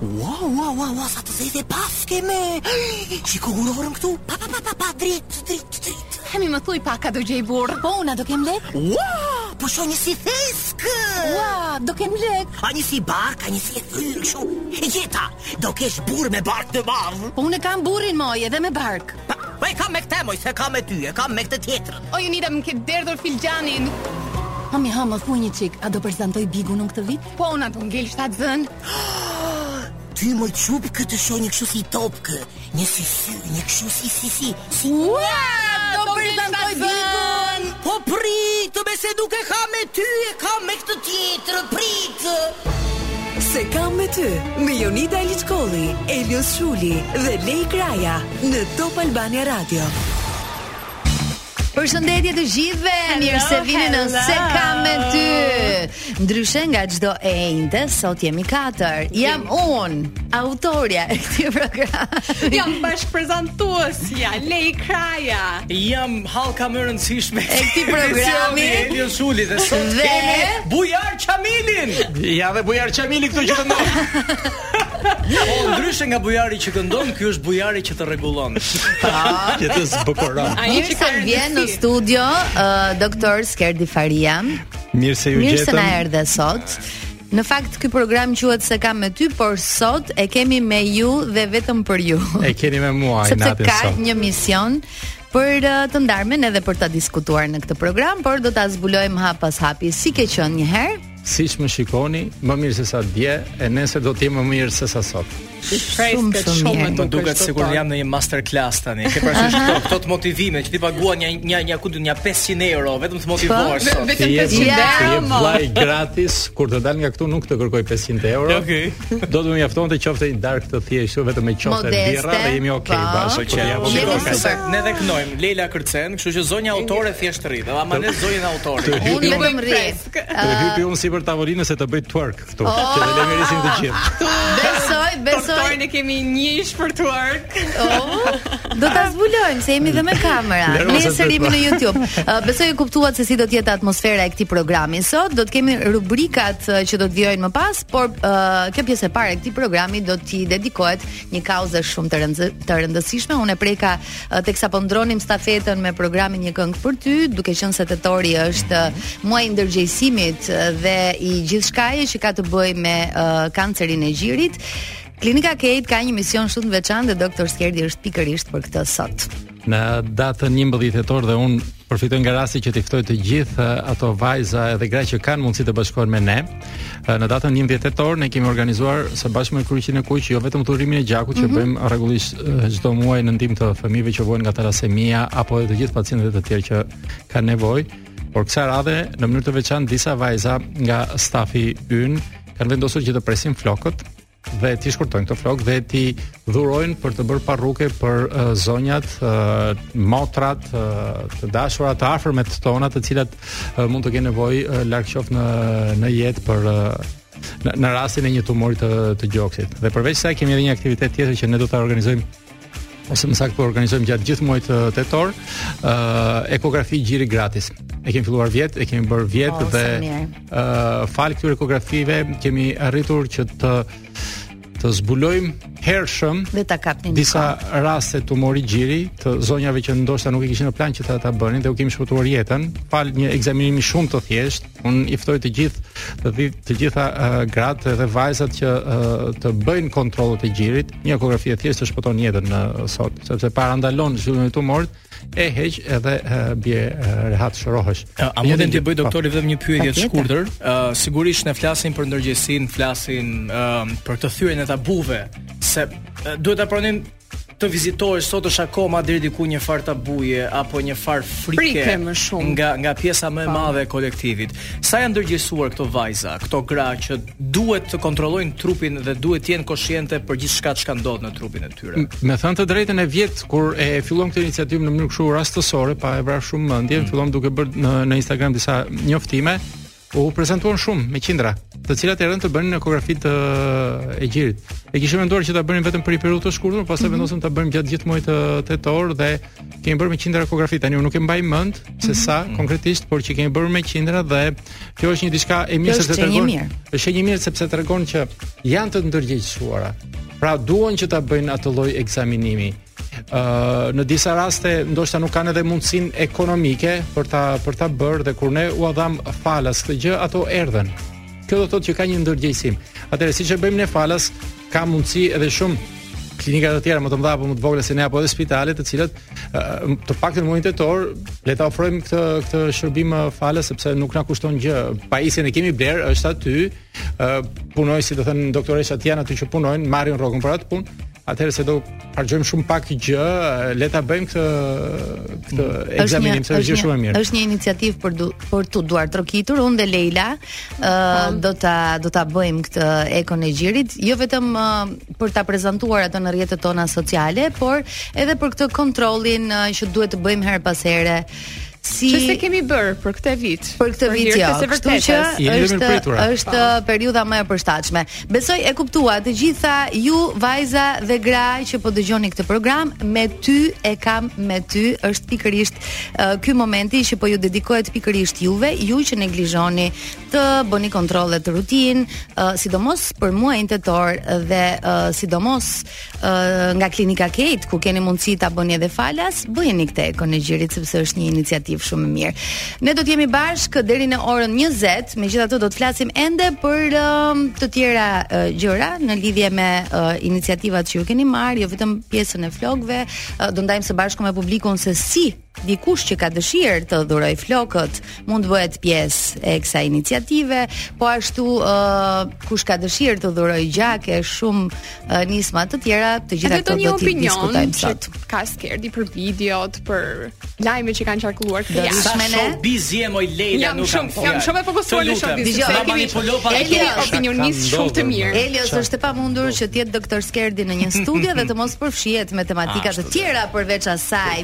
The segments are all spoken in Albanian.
Wow, wow, wow, wow, sa të zezë e paske me Që ku gurorëm këtu Pa, pa, pa, pa, pa, drit, drit, drit Hë mi më thuj pak a do gjej burrë Po, unë a do kem lek Wow, po shoh një si thesk Ua, do kem lek A një si bark, a një si e thyrë shu E gjeta, do kesh burrë me bark të madh Po, unë e kam burrin moj edhe me bark Pa, po e kam me këtë moj, s'e kam me ty, e kam me këtë tjetrën O Jonida më ke derdhur filxhanin. Ha mi hë më thuaj një çik, a do prezantoj Bigun unë këtë vit? Po unë a do ngel shtatzënë. Ty moj çupë këtë shoh një kështu si topkë, një si sy, një kështu si si si. Si ua, do prezantoj Bigun. Po prit, mi se nuk e ka me ty, e ka me këtë tjetër, prit. S'e kam me ty, me Jonida Aliçkolli, Elio Shuli dhe Lej Kraja në Top Albania Radio. Përshëndetje të gjithëve. Mirë se vini në S'e kam me ty. Ndryshe nga çdo enjte, sot jemi katër. Jam unë, autorja e këtij programi. Jam bashkëprezantuesja Lei Kraja. Jam hallka më e rëndësishme e këtij programi. Jam Shuli dhe sot kemi Bujar Çamilin. Ja dhe Bujar Çamili këtu që të ndodh. Po ndryshe nga Bujari që këndon, ky është Bujari që të rregullon. Që të zbukuron. Ai Mirë që se ka vjen në rëndësi. studio uh, doktor Skerdi Faria. Mirë se ju Mirë se gjetëm. na erdhe sot. Në fakt ky program quhet S'e kam me ty, por sot e kemi me ju dhe vetëm për ju. E keni me mua Sepse natën ka sot. një mision për uh, të ndarë me ne dhe për ta diskutuar në këtë program, por do ta zbulojmë hap pas hapi si ke qenë një herë. Siç më shikoni, më mirë se sa dje, e nesër do të jem më mirë se sa sot. Shumë shumë shumë më duket duket sikur jam në një master class tani. Ke parasysh këto këto të motivime që ti paguan një një një gati një 500 euro vetëm të motivohesh. Po, vetëm 500 euro. Ti je vllai gratis kur të dal nga këtu nuk të kërkoj 500 euro. Okej. Okay. Do të më mjaftonte qoftë një darkë të thjeshtë vetëm me qofte birra dhe jemi okay po. bashkë. Po, ja po jemi super. Ne dhe këndojmë Lei na kërcen, kështu që zonja autore thjesht rri. Do ama ne zonjën autore. Unë vetëm rri. Të hypi unë sipër tavolinës e të bëj twerk këtu. Oh, që të lemerisim të gjithë. Besoj, besoj. Doktorin e kemi njësh për twerk. Oh, do ta zbulojmë se jemi dhe me kamera. Nesër jemi në YouTube. Uh, besoj e kuptuat se si do të jetë atmosfera e këtij programi. Sot do të kemi rubrikat uh, që do të vijojnë më pas, por uh, kjo pjesë e parë e këtij programi do t'i dedikohet një kauze shumë të rëndë, të rëndësishme. Unë e preka teksa po ndërronim stafetën me programin një këngë për ty, duke qenë se tetori është muaji i ndërgjegjësimit dhe i gjithçkaje që ka të bëjë me uh, kancerin e gjirit. Klinika Keit ka një mision shumë të veçantë dhe doktor Skerdi është pikërisht për këtë sot. në datën 11 tetor dhe unë përfitoj nga rasti që t'i ftoj të gjithë ato vajza edhe gra që kanë mundësi të bashkohen me ne. Në datën 11 tetor ne kemi organizuar së bashku me Kryqin e Kuq jo vetëm dhurimin e gjakut që mm -hmm. bëjmë rregullisht çdo muaj në ndihmë të fëmijëve që vuajnë nga talasemia apo edhe të gjithë pacientëve të tjerë që kanë nevojë. Por kësaj radhe, në mënyrë të veçantë disa vajza nga stafi ynë kanë vendosur që të presin flokët dhe t'i shkurtojnë këto flokë dhe t'i dhurojnë për të bërë paruke për uh, zonjat, uh, motrat, uh, të dashura, të afërmet tona, të cilat uh, mund të kenë nevojë uh, larg qoftë në në jetë për uh, në, në rastin e një tumori të të gjoksit. Dhe përveç kësaj kemi edhe një aktivitet tjetër që ne do ta organizojmë ose më saktë po organizojmë gjatë gjithë muajit tetor, ë uh, ekografi gjiri gratis. E kemi filluar vjet, e kemi bërë vjet oh, dhe ë uh, falë këtyre ekografive kemi arritur që të të zbulojmë hershëm dhe ta kapim disa kohë. raste tumori gjiri te zonjave që ndoshta nuk e kishin në plan që ta ta bënin dhe u kemi shpëtuar jetën falë një ekzaminimi shumë të thjeshtë Unë i ftoj të gjithë, të gjitha, të gjitha uh, gratë dhe vajzat që uh, të bëjnë kontrollet e gjirit. Një ekografi e thjeshtë të shpëton jetën në uh, sot, sepse parandalon zhvillimin e tumorit, e heq edhe uh, bie uh, rehat shërohesh. Uh, a mund të bëj, po. doktor, vetëm një pyetje të shkurtër? Uh, sigurisht ne flasim për ndërgjegjësim, flasim uh, për thyerjen e tabuve, se uh, duhet ta pranojmë të vizitohesh sot është akoma deri diku një farë tabuje apo një farë frike nga nga pjesa më e po. madhe e kolektivit. Sa janë ndërgjegjësuar këto vajza, këto gra që duhet të kontrollojnë trupin dhe duhet të jenë koshiente për gjithçka që ndodh në trupin e tyre. Me thënë të drejtën e vjet kur e filluam këtë iniciativë në mënyrë kështu rastësore, pa e vrarë shumë mendjen, mm. filluam duke bërë në, në Instagram disa njoftime, U prezantuan shumë me qindra, të cilat erdhën të bënin ekografitë e gjirit. E kishim menduar që ta bënim vetëm për një periudhë të shkurtër, pastaj mm -hmm. vendosëm ta bënim gjatë gjithë muajit tetor dhe kemi bërë me qindra ekografi. Tani unë nuk e mbaj mend se mhm. sa mm -hmm. konkretisht, por që kemi bërë me qindra dhe kjo është një diçka e mirë sepse tregon. Është shenjë e mirë sepse tregon që janë të ndërgjegjësuara. Pra duan që ta bëjnë atë lloj ekzaminimi. në disa raste ndoshta nuk kanë edhe mundësinë ekonomike për ta për ta bërë dhe kur ne ua dhamë falas këtë gjë ato erdhën. Kjo do të thotë që ka një ndërgjegjësim. Atëherë siç e bëjmë ne falas ka mundësi edhe shumë klinika të tjera më të mëdha apo më të vogla se ne apo edhe spitale të cilat të paktën muajin tetor le ta ofrojmë këtë këtë shërbim falas sepse nuk na kushton gjë. Pajisjen e kemi blerë është aty punojnë si do thënë doktoreshat janë aty që punojnë, marrin rrogën për atë punë. Atëherë s'e, do harxojmë shumë pak gjë, le ta bëjmë këtë këtë mm. ekzaminim se është shumë e mirë. Është një iniciativë për du, për t'u duartrokitur, unë dhe Leila ë uh, do ta do ta bëjmë këtë ekon e gjirit, jo vetëm uh, për ta prezantuar atë në rrjetet tona sociale, por edhe për këtë kontrollin uh, që duhet të bëjmë herë pas here si s'e kemi bërë për këtë vit? Për këtë vit jo. Kështu që është është periudha më e përshtatshme. Besoj e kuptuat të gjitha ju vajza dhe gra që po dëgjoni këtë program, me ty e kam me ty, është pikërisht uh, ky momenti që po ju dedikohet pikërisht juve, ju që neglizhoni të bëni kontrollet rutinë, uh, sidomos për muajin tetor dhe uh, sidomos uh, nga klinika Keit ku keni mundësi ta bëni edhe falas, bëjeni këtë ekon e gjirit sepse është një iniciativë shumë e mirë. Ne do të jemi bashkë deri në orën 20, megjithatë do të flasim ende për um, të tjera uh, gjëra në lidhje me uh, iniciativat që ju keni marrë, jo vetëm pjesën e flokëve, uh, do ndajmë së bashku me publikun se si Dikush që ka dëshirë të dhurojë flokët mund të bëhet pjesë e kësaj iniciative, po ashtu ë uh, kush ka dëshirë të dhurojë gjak e shumë uh, nisma të tjera, të gjitha këto do t'i diskutojmë sot. Ka Skerdi për videot, për lajmet që kanë qarkulluar këtë javë. Sa shumë showbiz je moj Leila nuk kam fjalë. Jam shumë e fokusuar në showbiz. Dëgjo, kemi opinionist shumë të mirë. Elios është e pamundur që të jetë doktor Skerdi në një studio dhe të mos përfshihet me tematika të tjera përveç asaj.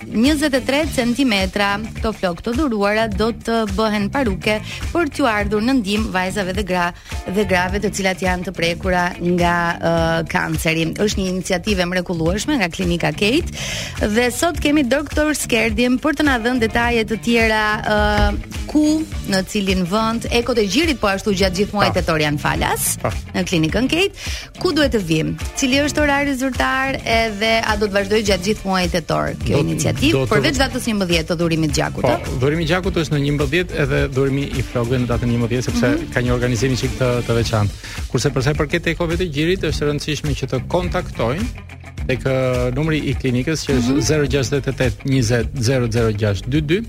23 centimetra. Këto flokë të dhuruara do të bëhen paruke për t'u ardhur në ndihmë vajzave dhe gra dhe grave të cilat janë të prekura nga uh, kanceri. Është një iniciativë e mrekullueshme nga Klinika Keit dhe sot kemi doktor Skerdin për të na dhënë detaje të tjera uh, ku, në cilin vend, ekot e gjirit po ashtu gjatë gjithë muajit tetor janë falas po. në Klinikën Keit. Ku duhet të vijmë? Cili është orari zyrtar edhe a do të vazhdojë gjatë gjithë muajit tetor kjo do, iniciativë? Do të... Përveç datës 11 të dhurimit të gjakut. Po, eh? dhurimi i gjakut është në 11 edhe dhurimi i flokëve në datën 11 sepse mm -hmm. ka një organizim çik të, të veçantë. Kurse për sa i përket ekove të gjirit është e rëndësishme që të kontaktojnë tek eh, numri i klinikës që është mm -hmm. 068 20 006 22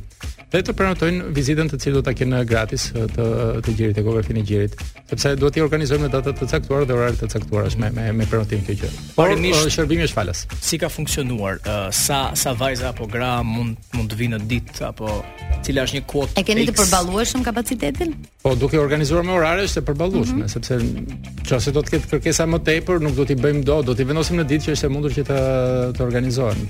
dhe të prenotojnë vizitën të cilën do ta kenë gratis eh, të, të gjirit, ekografinë e gjirit. sepse duhet ta organizojmë në data të caktuara dhe orare të caktuara me me me prenotim këtë gjë. Por uh, shërbimi është falas. Si ka funksionuar? Uh, sa sa vajza apo gra mund mund të vinë në ditë apo cila është një kuotë? E keni të përballueshëm kapacitetin? Po, duke organizuar me orare është e përballueshme, mm -hmm. sepse nëse do të ketë kërkesa më tepër, nuk do t'i bëjmë do, do t'i vendosim në ditë që është e mundur që të të organizohen.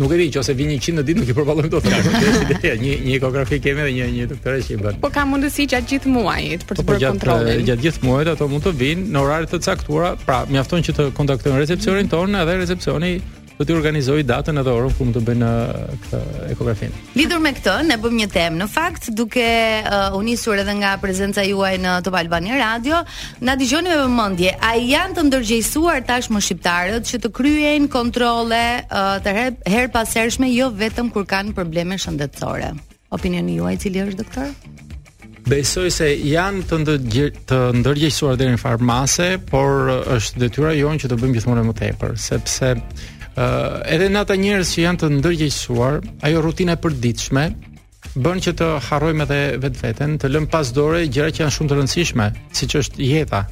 Nuk e di, nëse vijnë 100 në ditë nuk i përballojmë dot ato. Ideja, një një ekografi kemi dhe një një doktore që i bën. Po ka mundësi gjatë gjithë muajit për të po, po, bërë kontrollin. Eh, gjatë gjithë muajit ato mund të vijnë në orare të caktuara, pra mjafton që të kontaktojnë recepcionin mhm. tonë edhe recepcioni do t'i organizojë datën edhe orën kur mund të bëjnë eh, këtë ekografinë. Lidhur me këtë, ne bëmë një temë. Në fakt, duke uh, u nisur edhe nga prezenca juaj në Top Albania Radio, Na dëgjoni me vëmendje, a janë të ndërgjegjësuar tashmë shqiptarët që të kryejnë kontrolle uh, të her, herëpashershme jo vetëm kur kanë probleme shëndetësore? Opinioni juaj cili është doktor? Besoj se janë të ndërgjë, të ndërgjegjësuar deri në njëfarë mase, por është detyra jonë që të bëjmë gjithmonë më tepër, sepse uh, edhe në ata njerëz që janë të ndërgjegjësuar, ajo rutina e përditshme bën që të harrojmë edhe vetveten, të lëmë pas dore gjëra që janë shumë të rëndësishme, siç është jeta.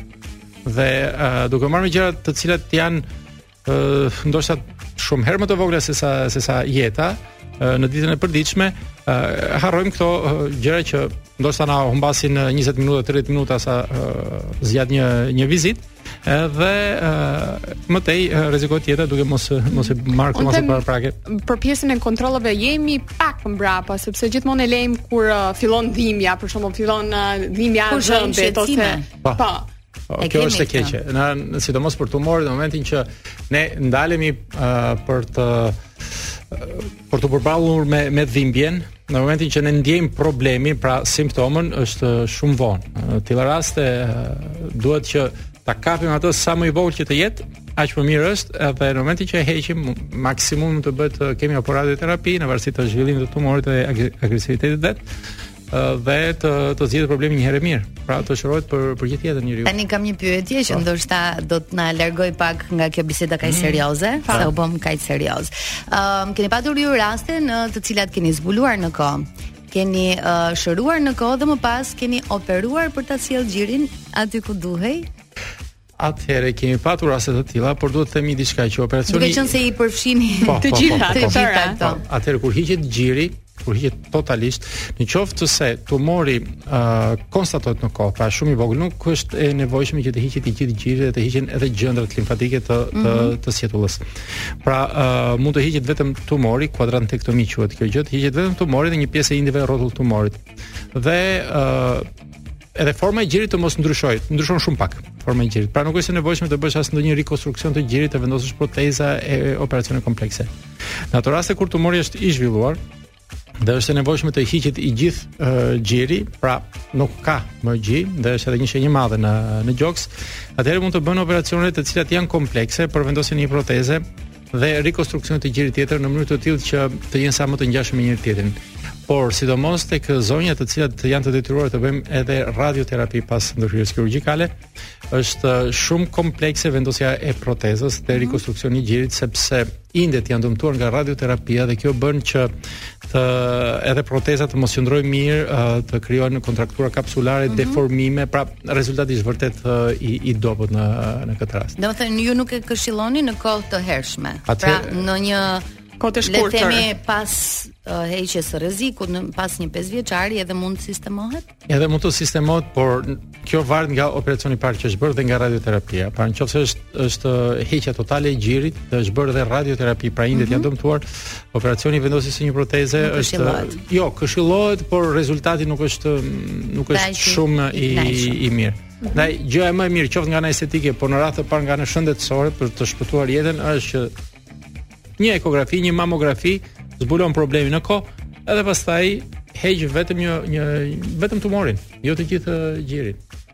Dhe uh, duke u marrë me gjëra të cilat janë uh, ndoshta shumë herë më të vogla se sa se sa jeta uh, në ditën e përditshme, uh, harrojmë këto uh, gjëra që ndoshta na humbasin 20 minuta, 30 minuta sa uh, zgjat një një vizitë. Edhe më tej rrezikohet jeta duke mos mos e marrë këtë masë paraprake. Për pjesën e kontrolleve jemi pak mbrapa sepse gjithmonë e lëmë kur fillon dhimbja, për shembull fillon dhimbja e dhëmbit ose po. po. Po, kjo është e keqe. Na sidomos për tumorin në momentin që ne ndalemi uh, për të uh, për t'u përballur me me dhimbjen, në momentin që ne ndiejmë problemin, pra simptomën, është shumë vonë. Në të tilla raste duhet që ta kapim atë sa më i vogël që të jetë, aq më mirë është, edhe në momentin që e heqim, maksimum mund të bëhet kemio apo radioterapi në varësi të zhvillimit të tumorit dhe agresivitetit të vet. dhe të të zgjidhet problemi një herë e mirë. Pra të shërohet për për gjithë jetën njeriu. Tani kam një pyetje që po. ndoshta do të na largojë pak nga kjo biseda kaq mm. serioze, mm. se u bëmë kaq seriozë. Ëm um, keni patur ju raste në të cilat keni zbuluar në kohë keni uh, shëruar në kohë dhe më pas keni operuar për ta sjellë gjirin aty ku duhej? Atëherë kemi patur raste të tilla, por duhet të themi diçka që operacioni Duke qenë se i përfshini po, të po, po, gjitha, të gjitha këto. Atëherë kur hiqet gjiri, kur hiqet totalisht, në qoftë se tumori ë uh, konstatohet në kohë, pra shumë i vogël, nuk është e nevojshme që të hiqet i gjithë gjiri dhe të hiqen edhe gjëndrat limfatike të të, mm -hmm. të sjetullës. Pra ë uh, mund të hiqet vetëm tumori, kuadrantektomi quhet kjo gjë, të hiqet vetëm tumori dhe një pjesë e indeve rrotull tumorit. Dhe ë uh, Edhe forma e gjirit të mos ndryshojë, të ndryshon shumë pak forma e gjirit. Pra nuk është e nevojshme të bësh as ndonjë rikonstruksion të gjirit të vendosësh proteza e operacione komplekse. Në ato raste kur tumori është i zhvilluar, dhe është e nevojshme të hiqet i gjithë uh, gjiri, pra nuk ka më gji, dhe është edhe një shenjë e madhe në në gjoks. Atëherë mund të bëhen operacione të cilat janë komplekse për vendosjen e një proteze dhe rikonstruksion të gjirit tjetër në mënyrë të tillë që të jenë sa më të ngjashëm me njëri tjetrin. Por sidomos tek zonjat të cilat janë të detyruara të bëjnë edhe radioterapi pas ndërhyrjes kirurgjikale, është shumë komplekse vendosja e protezës dhe mhm. rikonstruksioni i gjirit sepse indet janë dëmtuar nga radioterapia dhe kjo bën që të edhe proteza të mos qëndrojë mirë, të krijohen kontraktura kapsulare, mm -hmm. deformime, pra Rezultati është vërtet i i dobët në në këtë rast. Domethënë ju nuk e këshilloni në kohë të hershme. Pra në një kohë të shkurtër. Le të themi pas uh, heqjes së rrezikut, pas një 5 vjeçari edhe mund të sistemohet? Edhe mund të sistemohet, por kjo varet nga operacioni i parë që është bërë dhe nga radioterapia. Pra nëse është është heqja totale e gjirit, dhe është bërë edhe radioterapi, pra indet mm -hmm. janë dëmtuar, Operacioni i vendosjes së një proteze nuk është këshillohet. jo, këshillohet, por rezultati nuk është nuk është shumë i i, i mirë. Mhm. Ndaj mm -hmm. gjëja më e mirë qoftë nga ana estetike, por në radhë të parë nga ana shëndetësore për të shpëtuar jetën është që një ekografi, një mamografi zbulon problemin në kohë, edhe pastaj heq vetëm një një vetëm tumorin, jo të gjithë gjirin.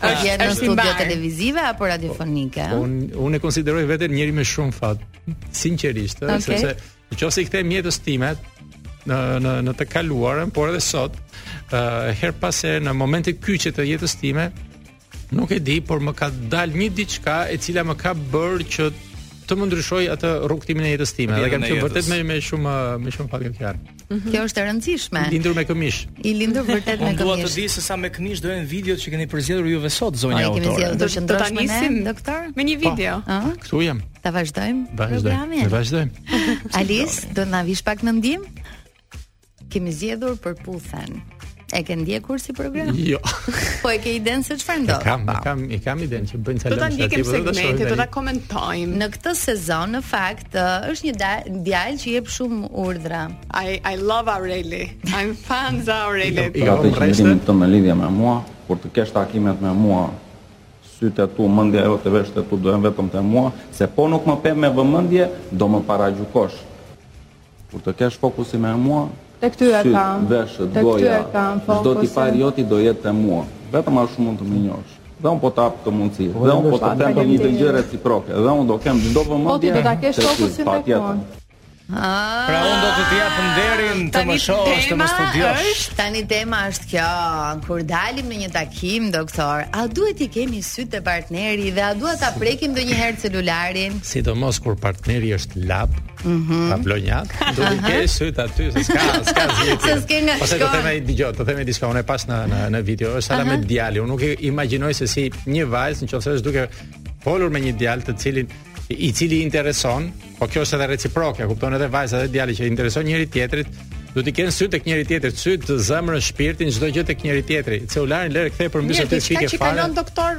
A je në studio televizive apo radiofonike? Po, unë unë e konsideroj veten njeri me shumë fat, sinqerisht, okay. sepse nëse i kthem jetës time në në në të kaluarën, por edhe sot, ë uh, herë pas here në momente kyçe të jetës time, nuk e di, por më ka dalë një diçka e cila më ka bërë që të më ndryshojë atë rrugëtimin e jetës time. Dhe kam qenë vërtet me me shumë me shumë fat kjo fjalë. Mm -hmm. Kjo është e rëndësishme. I lindur me këmishë. I lindur vërtet me këmishë. Unë dua të di se sa me këmishë do jenë videot që keni përzgjedhur juve sot zonja autore. Kemi zgjedhur të qëndrosh me ne, doktor? Me një video. Po, Ëh? Këtu jam. Ta vazhdojmë programin. Ta vazhdojmë. Alice, do të na vish pak në ndihmë? Kemi zgjedhur Përputhen. E ke ndjekur si program? Jo. Po e ke idenë se çfarë ndodh? Kam, po. kam, i kam idenë që bëjnë çfarë. Do ta ndjekim segmente, do ta komentojmë. Në këtë sezon në fakt është një djalë që jep shumë urdhra. I I love Aureli. I'm fan of Aureli. I ka të gjithë të ketë lidhje me mua, kur të kesh takimet me mua, sytë e tu, mëndja jote, veshët e tu, do jenë vetëm te mua, se po nuk më pe me vëmëndje, do më paragjykosh. Kur të kesh fokusin te mua, sytë, veshët, goja, çdo tipar i yti do jetë te mua. Vetëm ashtu mund të më njohësh. Dhe unë po ta jap këtë mundësi. Dhe unë po të them për një gjë reciproke. Dhe unë do kem çdo vëmendje te ty, patjetër. Pra unë do të ta jap nderin të më shohësh, të më studiosh. Tani tema është kjo, kur dalim në një takim, doktor, a duhet t'i kemi sytë te partneri dhe a duhet ta prekim ndonjëherë celularin? Sidomos kur partneri është lab. Mhm. Ta blonjat. Do t'i kesh sytë aty, se s'ka, s'ka zgjidhje. Se s'ke nga Ose do të them ai dëgjoj, do të them diçka unë pas në në në video, është ala me djalin. Unë nuk e imagjinoj se si një vajzë nëse është duke folur me një djalë të cilin i cili i intereson, po kjo është edhe reciproke, kupton edhe vajza dhe djali që i intereson njëri tjetrit, do të kenë sytë tek njëri tjetri, sytë, zemrën, shpirtin, çdo gjë tek njëri tjetri. Celularin lëre, ktheje përmbys ose fike fare. Mirë, çka që kalon doktor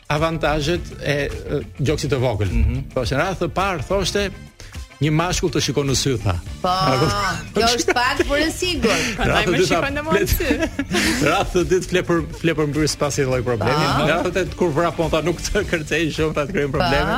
avantazhet e gjoksit të vogël. Mm -hmm. Po në radhë të parë thoshte një mashkull të shikon në sy tha. Po. Kjo është pak për e sigurt. Prandaj më shikon në mund sy. Radhë të dytë fle për fle përmbys pa asnjë lloj problemi. Radhë të kur vrapon tha nuk të kërcejnë shumë të të krijojnë probleme.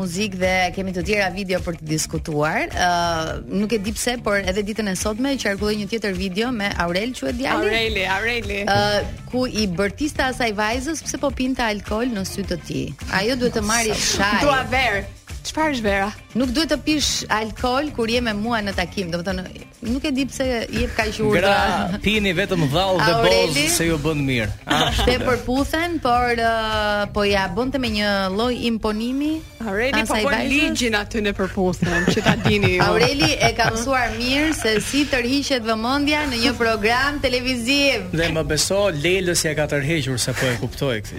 muzikë dhe kemi të tjera video për t'i diskutuar. Ë uh, nuk e di pse, por edhe ditën e sotme qarkulloi një tjetër video me Aurel quhet djali. Aureli, Aureli. Ë uh, ku i bërtiste asaj vajzës pse po pinte alkool në sy të tij. Ajo duhet të marrë çaj. Dua verë. Çfarë është vera? Nuk duhet të pish alkool kur je me mua në takim, domethënë Nuk e di pse jep kaq urdhra. Gra, pini vetëm dhallë dhe bozë se ju bën mirë. Ashtu. Te Përputhen, por uh, po ia bënte me një lloj imponimi. Aureli po bën ligjin aty në Përputhen, që ta dini ju. Aureli e ka mësuar mirë se si tërhiqet vëmendja në një program televiziv. Dhe më beso, Lelës ia ka tërhequr se po e kuptoj këtë.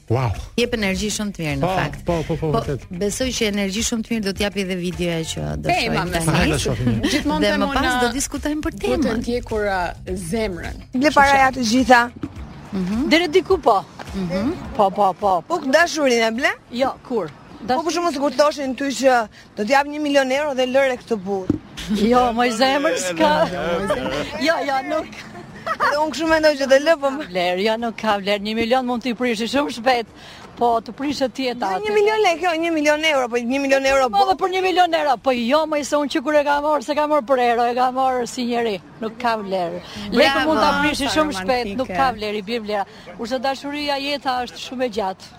Wow. Jep energji shumë të mirë në fakt. Po, po, po, po, vërtet. Po, besoj që energji shumë të mirë do të japi edhe videoja që do të shohim tani. Gjithmonë dhe më pas do diskutojmë për temën. Do ndjekur uh, zemrën. I ble paraja të gjitha. Mhm. Deri diku po. Mhm. Po, po, po. Po dashurinë e ble? Jo, kurrë. Po për shembull sikur të të thoshin ty që Do të jap një milion euro dhe lëre këtë burrë. Jo, moj zemër s'ka. Jo, jo, nuk. Edhe unë kështu mendoj që të lë, po vlerë, jo nuk ka vlerë, një milion mund t'i prish shumë shpejt. Po të prishë ti e ta. Një milion lekë, jo, një milion euro, po një milion euro. Po për një milion euro, po jo më se unë që kur e kam marrë, s'e kam marrë për euro, e kam marrë si njeri. Nuk ka vlerë. Lekun mund ta prish shumë shpejt, nuk ka vlerë, i bie vlera. Kurse dashuria jeta është shumë e gjatë.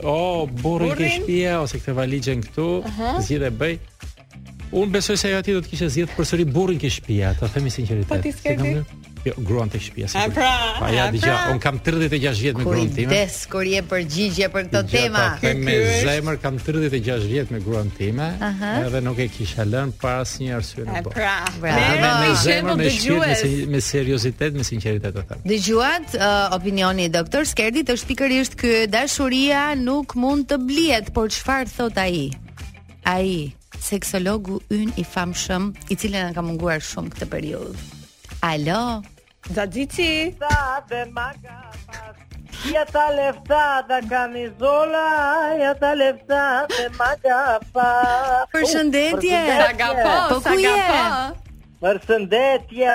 O, burrin ke shtëpia ose këtë valixhen këtu, zgjidh e bëj. Unë besoj se ajo atje do të kishte zgjedh përsëri burrin ke shtëpia, ta themi me sinqeritet. Po ti s'ke Jo, gruan te shtëpia sigurisht. Pra, pa ja dëgjoj, pra. unë kam 36 vjet me gruan time. Kujdes kur jep përgjigje për këto tema. Ky me zemër kam 36 vjet me gruan time, edhe nuk e kisha lënë për asnjë arsye në botë. Pra, pra. Me zemër me shpirt me seriozitet, me sinqeritet atë. Dëgjuat, uh, opinioni i doktor Skerdit është pikërisht ky, dashuria nuk mund të blihet, por çfarë thotë ai? Ai, seksologu ynë i famshëm, i cili na ka munguar shumë këtë periudhë. Alo. Xhaxhiçi. Sa dhe maga. Ja ta lefta da kamizola, ja ta lefta dhe maga pa. Përshëndetje. S'agapo, s'agapo. Përshëndetje.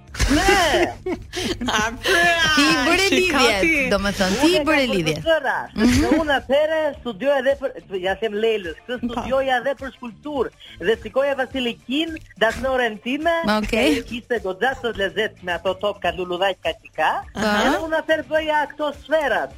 A pra, ti bëre lidhje, do më thënë, ti bëre lidhje. Ne unë atëherë studioja edhe për, ja them Lelës, këtë po. studioja edhe për skulptur, dhe sikoja Vasilikin, dasnoren time, okay. e kiste doxa ato lezet me ato topka luludha katika, po. edhe unë atëherë bëja këto sferat.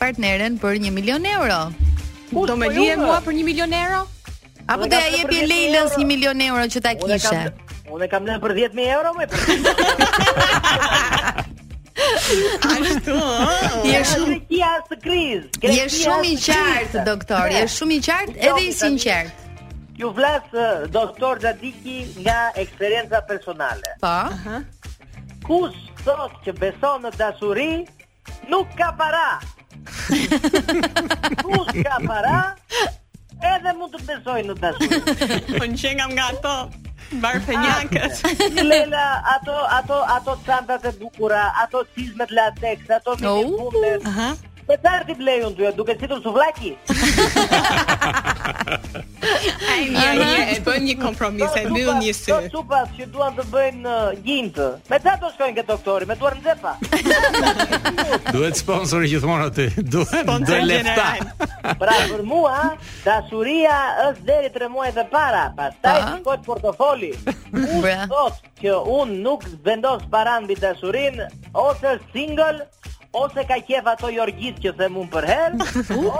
partneren për 1 milion euro. Kush do po më, po lije mua për 1 milion euro? Apo do ja jepje Lelës 1 milion euro që ta kishe? Unë e kam lënë për 10000 euro më. Ashtu, je shumë i qartë Kris. Je shumë i qartë doktor, je shumë i qartë edhe i sinqertë. Ju flas doktor Zadiki nga eksperienca personale. Po. Kush sot që beson në dashuri, Nuk ka para. Nuk ka para. Edhe mund të besoj në dashuri. Po një nga nga ato Bar fenjakët. Ah, Lela, ato ato ato çantat e bukura, ato çizmet latex, ato me oh, bunde. Aha. Me çfarë t'i blej unë ty, duke shitur suvlaki? Ai një një e bën një kompromis, e mbyll një sy. Këto çupa që duan të bëjnë uh, gjinjtë. Me çfarë do shkojnë këto doktori? Me duar në xhepa. Duhet sponsori gjithmonë aty. Duhet do lefta. Pra për mua, dashuria është deri 3 muaj e para, pastaj shikoj portofolin. Bravo. Që unë nuk vendos paran mbi dashurinë, ose është single, ose ka qejf ato orgjitë që them unë përherë,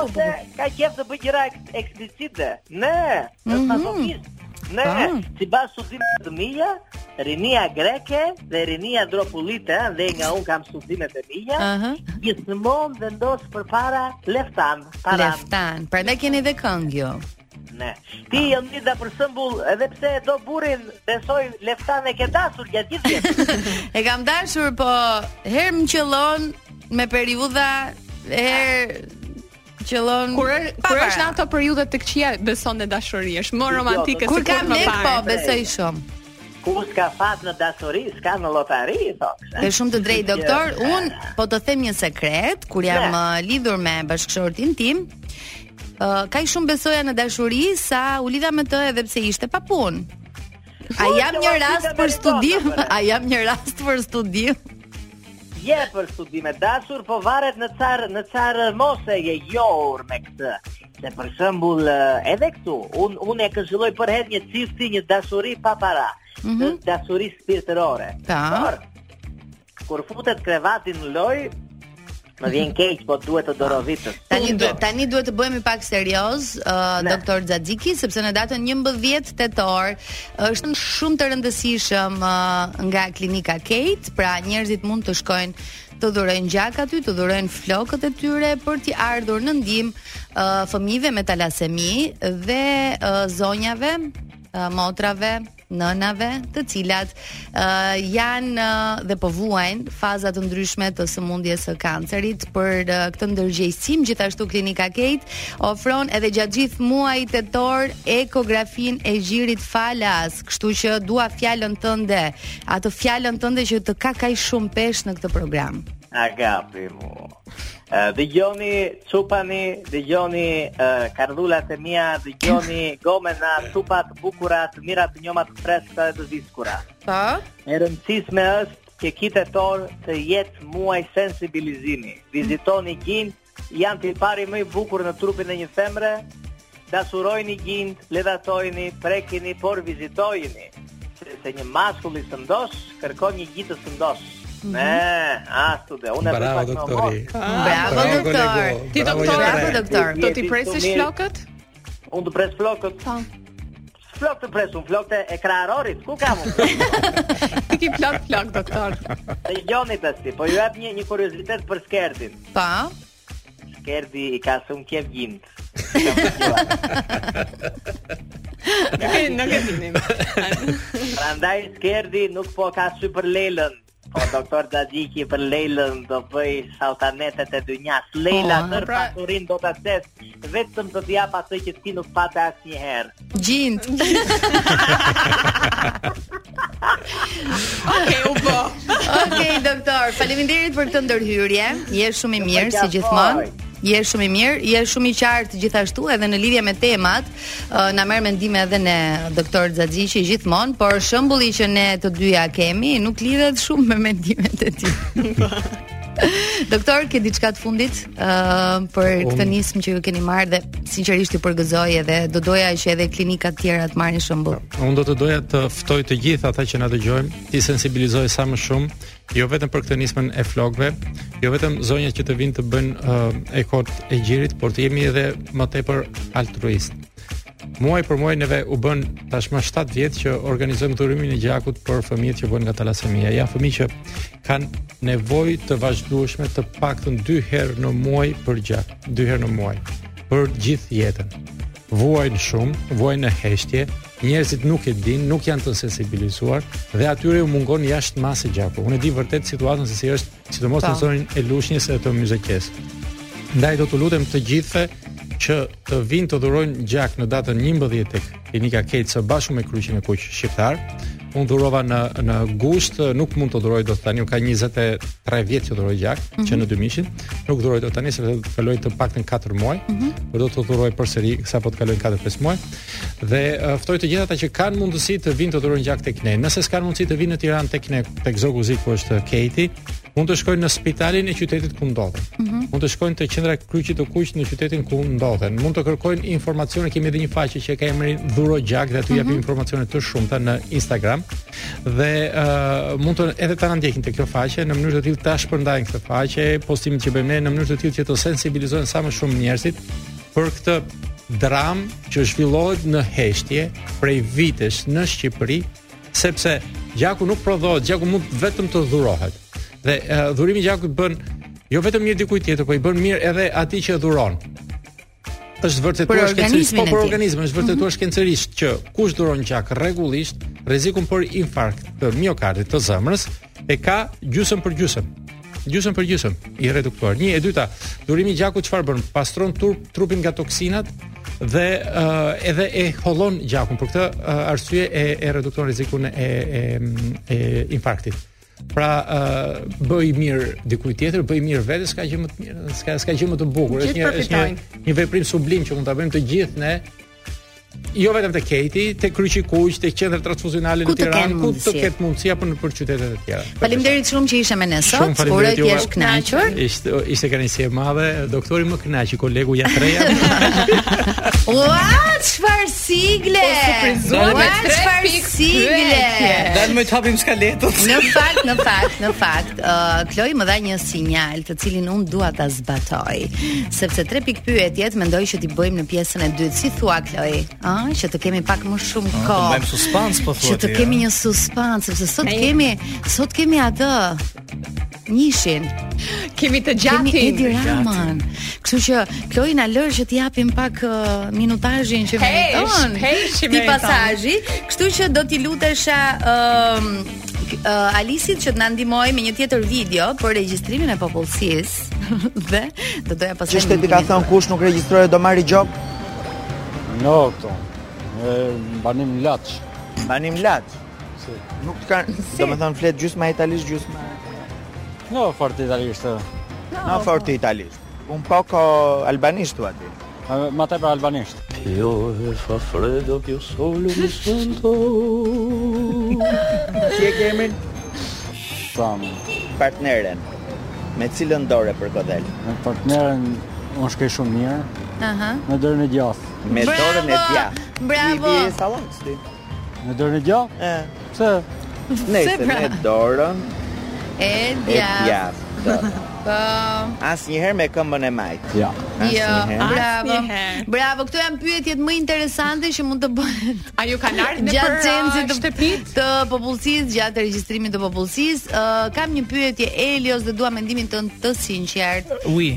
ose ka qejf të bëjë gjëra eks- eksplicite. Ne, është Mhm. masokist. Ne, Po. sipas studimeve të mija, rinia greke dhe rinia dropullite, dhe nga unë kam studimet e mija, Aha. gjithmonë vendos përpara leftan, para. Leftan. Prandaj keni dhe këngë ju. Ne. Ti jo një dhe për shembull, edhe pse e do burrin, besoj leftan e ke dasur gjatë gjithë jetës. e kam dashur, po herë më qëllon me periudha, herë qëllon kur, kur është në ato periudha të këqija besoj te dashuri është më, jo, romantike se kur kam lek po besoj shumë Kush ka fat në dashuri, s'ka në lotari, thotë. Ke shumë të drejtë doktor. Unë po të them një sekret, kur jam uh, lidhur me bashkëshortin tim, uh, kaq shumë besoja në dashuri sa u lidha me të edhe pse ishte pa punë. A jam një rast për studim? A jam një rast për studim? Je për studim e dashur, po varet në çar në çar moshe je jor me këtë. Se për shembull edhe këtu, un un e këshilloj përherë një çifti një dashuri pa para, mm -hmm. dashuri shpirtërore. Ta. Por kur futet krevati në lojë, Më vjen keq, po duhet të dorovitësh. Tani duhet, tani duhet të bëhemi pak serioz, uh, doktor Xhaxhiki, sepse në datën 11 tetor është shumë të rëndësishëm uh, nga klinika Keit, pra njerëzit mund të shkojnë të dhurojnë gjak aty, të dhurojnë flokët e tyre për t'i ardhur në ndihmë uh, fëmijëve me talasemi dhe uh, zonjave, uh, motrave, nënave, të cilat uh, janë uh, dhe po vuajnë faza të ndryshme të sëmundjes së kancerit për uh, këtë ndërgjegjësim gjithashtu klinika Keit ofron edhe gjatë gjithë muajit tetor ekografinë e gjirit falas Kështu që dua fjalën tënde, atë fjalën tënde që të ka kaq shumë peshë në këtë program. Agapi mu. Dëgjoni çupani, dëgjoni uh, kardhulat e mia, dëgjoni gomena, çupa të bukura, të mira, të njoma, të freskëta dhe të vyshkura. Pa? Po. E rëndësishme është që ky tetor të jetë muaj sensibilizimi. Vizitoni gjinë, Janë tipari më i bukur në trupin e një femre, dashurojni gjinjtë, ledhatojni, prekini, por vizitojini, se një mashkull i shëndoshë kërkon një gji të shëndoshë. Mhm. Ne, ashtu dhe, unë e përpak në doktori. Bravo, doktor. Ti doktor, bravo, doktor. Do t'i presish flokët? Unë do pres flokët. Po. Flokët pres unë, flokët e kraharorit, ku kam unë? Ti ke flokë, flokë, doktor. Dëgjoni tashi, po ju jap një, një kuriozitet për Skerdin. Pa? Skerdi i ka shumë qejf gjinjtë. Nuk e nuk e dinim. Prandaj Skerdi nuk po ka sy për Leilën. Po doktor Xhaxhiki për Leilën do bëj saltanetet e dynjasë. Leila oh, ndër pra... pasurinë do ta shes vetëm do të jap atë që ti nuk pate asnjëherë. Gjinjtë. Okej, u bë. Okej, doktor, faleminderit për këtë ndërhyrje. Je shumë i mirë si gjithmonë. Je shumë i mirë, je shumë i qartë gjithashtu edhe në lidhje me temat. Na merr mendime edhe ne doktor Xhaxhiqi gjithmonë, por shembulli që ne të dyja kemi nuk lidhet shumë me mendimet e tij. Doktor, ke diçka të fundit uh, për um, këtë nismë që ju keni marrë dhe sinqerisht ju përgëzoj edhe do doja që edhe klinika të tjera të marrin shembull. Unë do të doja të ftoj të gjithë ata që na dëgjojnë, të sensibilizoj sa më shumë jo vetëm për këtë nismën e flokëve, jo vetëm zonjat që të vijnë të bëjnë uh, ekot e gjirit, por të jemi edhe më tepër altruistë. Muaj për muaj neve u bënë tashmë 7 vjet që organizojmë dhurimin e gjakut për fëmijët që vuajnë nga talasemia. Janë fëmijë që kanë nevojë të vazhdueshme të paktën 2 herë në muaj për gjak, 2 herë në muaj për gjithë jetën. vuajnë shumë, vuajnë në heshtje, njerëzit nuk e dinë, nuk janë të sensibilizuar dhe atyre u mungon jashtë mase gjaku. Unë e di vërtet situatën se si është, sidomos në po. zonën e Lushnjës e të Myzeqesë. Ndaj do t'u lutem të gjithëve që të vijnë të dhurojnë gjak në datën 11 tek Klinika Keit së bashku me Kryqin e Kuq Shqiptar, Unë dhurova në në gusht, nuk mund të dhuroj dot tani, unë ka 23 vjet që dhuroj gjak, mm -hmm. që mhm. në dymijën, nuk dhuroj dot tani sepse do të kalojnë të paktën 4 muaj, mm -hmm. por do të dhuroj përsëri sapo të kalojnë 4-5 muaj. Dhe uh, ftoj të gjithë ata që kanë mundësi të vijnë të dhurojnë gjak tek ne. Nëse s'kanë mundësi të vijnë në Tiranë tek ne, tek Zogu i Zi ku është Keit-i, mund të shkojnë në spitalin e qytetit ku ndodhen. Mm -hmm. Mund të shkojnë te qendra e Kryqit të Kuq në qytetin ku ndodhen. Mund të kërkojnë informacione, kemi edhe një faqe që ka emrin Dhuro Gjak dhe aty mm -hmm. japim informacione të shumta në Instagram. Dhe uh, mund të edhe të na ndjekin te kjo faqe në mënyrë të tillë ta shpërndajnë këtë faqe, postimet që bëjmë ne në mënyrë të tillë që të sensibilizohen sa më shumë njerëzit për këtë dramë që zhvillohet në heshtje prej vitesh në Shqipëri Sepse gjaku nuk prodhohet, gjaku mund vetëm të dhurohet. Dhe uh, dhurimi i gjakut bën jo vetëm mirë dikujt tjetër, por i bën mirë edhe atij që e dhuron. Është vërtetuar shkencërisht, po për organizmin është vërtetuar mm -hmm. shkencërisht që kush dhuron gjak rregullisht, rrezikun për infarkt të miokardit të zemrës e ka gjysëm për gjysëm. Gjysëm për gjysëm i reduktuar. Një e dyta, dhurimi i gjakut çfarë bën? Pastron turp, trupin nga toksinat dhe uh, edhe e hollon gjakun. Për këtë uh, arsye e, e redukton rrezikun e, e, e infarktit. Pra uh, bëji mirë dikujt tjetër, bëji mirë vetes, s'ka gjë më të mirë, s'ka s'ka gjë më të bukur. Është një është një një veprim sublim që mund ta bëjmë të gjithë ne jo vetëm te Keit-i, te Kryqi i Kuq, te Qendra Transfuzionale në Tiranë, ku të ketë mundësi apo nëpër qytetet e tjera. Faleminderit shumë që ishe me ne sot. Uroj të jesh kënaqur. Ishte ishte kënaqësi e madhe. Doktori më kënaqi kolegu ja treja. Ua, çfarë sigle? Po surprizuar me tre pikë sigle. Dale më të hapim skaletën. Në fakt, në fakt, në fakt, uh, Kloi më dha një sinjal, të cilin unë dua ta Batoj. Sepse tre pikëpyetjet mendoj që t'i bëjmë në pjesën e dytë. Si thua Kloj? Ë, që të kemi pak më shumë kohë. Po bëjmë suspans po thua ti. Që të kemi një suspans, sepse sot Me... kemi, sot kemi atë nishin. Kemi të gjatin. Kemi Edi Ramën. Kështu që Kloj na lër që t'i japim pak uh, minutazhin që meriton. Ti pasazhi, kështu që do t'i lutesha ëm um, uh, Alisit që të na ndihmojë me një tjetër video për regjistrimin e popullsisë. dhe do doja pastaj. Ç'është ti ka thon kush nuk regjistrohet do marri gjobë? No, to. E banim Laç. Banim Laç. Si. Nuk të kanë, si. domethën flet gjysmë italisht gjysmë. No, fort italisht. No, no fort italisht. Un poco albanisht thua ti. Ma tepër albanisht. Jo e fa fredo kjo solo mi sento. Si e kemi? Sham. Partneren. Me cilën dorë përkëdhel? Me partneren unë shkej shumë mirë. Aha. Me dorën e djathtë. Me dorën e djathtë. Bravo. Ti je sallat ti. Me dorën e djathtë? Ë. Pse? Nëse pra. me dorën e djathtë. Po. Asnjëherë me këmbën e majtë. Jo. Jo, bravo. Bravo, këto janë pyetjet më interesante që mund të bëhen. A ju kanë ardhur nëpër censi te shtëpitë të popullsisë gjatë regjistrimit të popullsisë? Uh, kam një pyetje Elios dhe dua mendimin tënd të sinqert. Ui.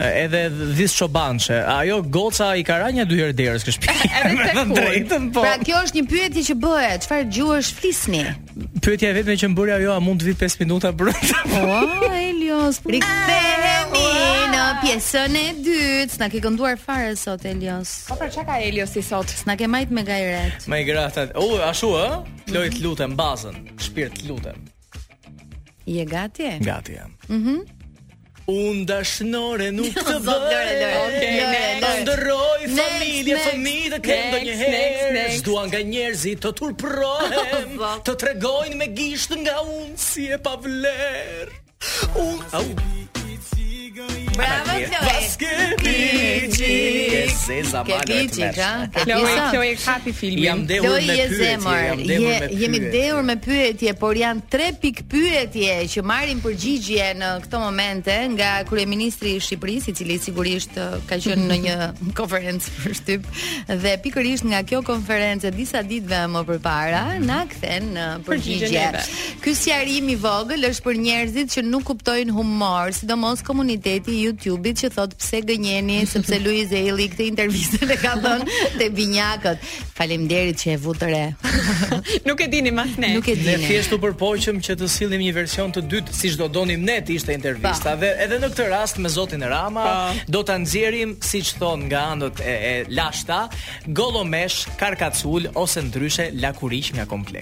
Edhe dhis çobançe. Ajo goca i ka ra një dy herë derës te shtëpi. Edhe drejtën, po. Pra kjo është një pyetje që bëhet, çfarë gjuhësh flisni? Pyetja e vetme që më bëri ajo, a mund të vi 5 minuta brenda? Po, Elios, rikthehemi në pjesën e dytë. S'na ke kënduar fare sot Elios. Po për çka ka Eliosi sot? Na ke majt me gajret. Me gratat. U, ashtu ë? Kloj të lutem bazën. Shpirt të lutem. Je gati? Gati jam. Mhm. Mm Un dashnore nuk të bëj. Okej, ëndërroj familje, fëmijë të kem ndonjëherë. S'dua nga njerëzit të turprohem, po. të tregojnë me gisht nga unë si e pa vlerë. Unë Bravo Chloe. Basketiçi. Ke zeza Ke malo e piçi, tmerrshme. ka? Ke Chloe, pisa? Chloe kapi filmin. Jam dehur Kloj me pyetje, zemër, jam dehur me pyetje. Jemi dehur me pyetje, por janë tre pikëpyetje që marrin përgjigje në këto momente nga kryeministri i Shqipërisë, i cili sigurisht eh, ka qenë në një konferencë për shtyp dhe pikërisht nga kjo konferencë disa ditëve më përpara mm -hmm. na kthen një përgjigje. Ky sqarim i vogël është për njerëzit që nuk kuptojnë humor, sidomos komuniteti i YouTube-it që thot pse gënjeni sepse Luiz Ejlli këtë intervistë e ka dhënë te binjakët. Faleminderit që e vutë re. Nuk e dinim as ne. Nuk e dinim. Ne thjesht u përpoqëm që të sillim një version të dytë, siç do donim ne të ishte intervista. Dhe edhe në këtë rast me zotin Rama pa. do ta nxjerrim siç thon nga anët e, e lashta, gollomesh, karkacul ose ndryshe lakuriq nga komplekset.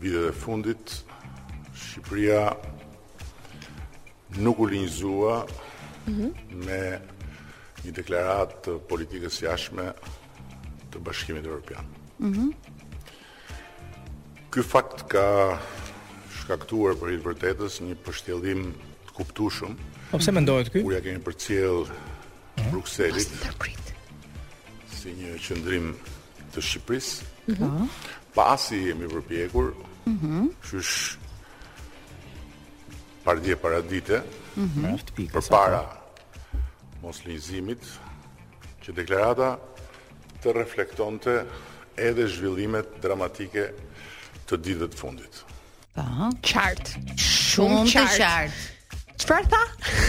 Vitet e fundit, Shqipëria nuk u linjëzua mm -hmm. me një deklaratë të politikës jashtme të Bashkimit Europian. Mm -hmm. Ky fakt ka shkaktuar për hir të vërtetës një pështjellim të kuptueshëm. Po pse mendohet ky? Kur ia kemi përcjellë mm -hmm. Brukselit si një qëndrim të Shqipërisë. Po. Pasi jemi përpjekur, mhm. qysh pardje paradite, mhm. përpara moslinjëzimit, që deklarata të reflektonte edhe zhvillimet dramatike të ditëve të fundit. Po. Qartë. Shumë qartë. Çfarë tha?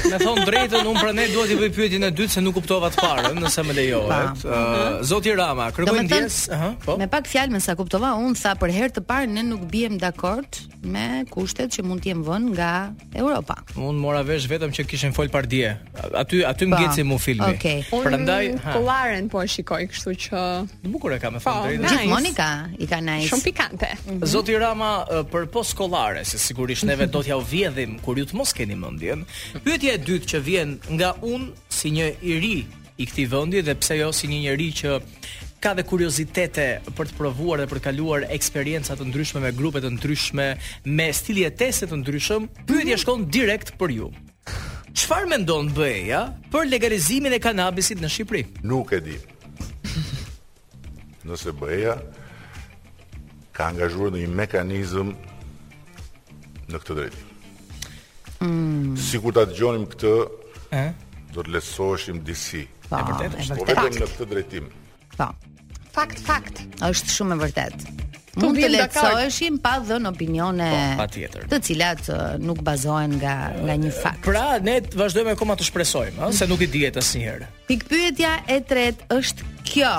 Me thënë drejtën, unë prandaj dua t'i bëj pyetjen e dytë se nuk kuptova të parën, nëse më lejohet. Uh, Zoti Rama, kërkoj ndjesë, ëh, uh, po. Me pak fjalë me sa kuptova, unë tha për herë të parë ne nuk biem dakord me kushtet që mund të jenë vënë nga Europa. Unë mora vesh vetëm që kishin fol pardje. Aty aty më ngeci mu filmi. Okej. Okay. Prandaj kollaren po e shikoj, kështu që të bukur e ka me thënë drejtën. Gjithë Monika i ka nice. Shumë pikante. Mm -hmm. Zoti Rama përpos kollares, e sigurisht neve do t'jua vjedhim kur ju të mos keni mendjen. Pyetja e dytë që vjen nga unë si një i ri i këtij vendi dhe pse jo si një njeri që ka dhe kuriozitete për të provuar dhe për të kaluar eksperienca të ndryshme me grupe të ndryshme, me stile jetese të ndryshëm, pyetja mhm. shkon direkt për ju. Çfarë mendon BE-ja për legalizimin e kanabisit në Shqipëri? Nuk e dimë. Nëse BE-ja ka angazhuar ndonjë mekanizëm në këtë drejtim. Mm. Sikur ta dëgjonim këtë, eh? do të lehtësoheshim disi. Po, e vërtetë. Po vetëm në këtë drejtim. Po. Fakt, fakt. Është shumë e vërtetë. Mund të lehtësoheshim pa dhënë opinione po, patjetër. Të cilat uh, nuk bazohen nga ndonjë fakt. Pra, ne vazhdojmë akoma të shpresojmë, ëh, se nuk i dihet asnjëherë. Pikëpyetja e tretë është kjo.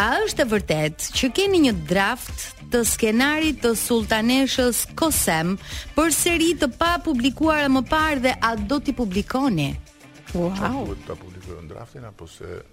A është e vërtetë që keni një draft të skenarit të Sultaneshës Kosem për seri të papublikuara më parë dhe a do t'i publikoni? Wow. Duhet ta publikojmë draftin apo se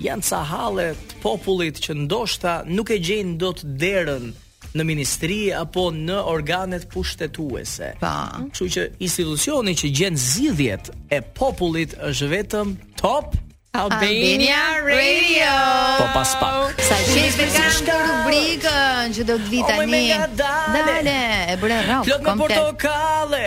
Janë ca halle të popullit që ndoshta nuk e gjejnë dot derën në ministri apo në organet pushtetuese. Pa. Po. Kështu që institucioni që gjen zgjidhjet e popullit është vetëm Top Albania Radio. Po pas pak. Sa qesh me këtë rubrikën që do të vi tani. Dale, e bëre rrok. Plot me portokalle.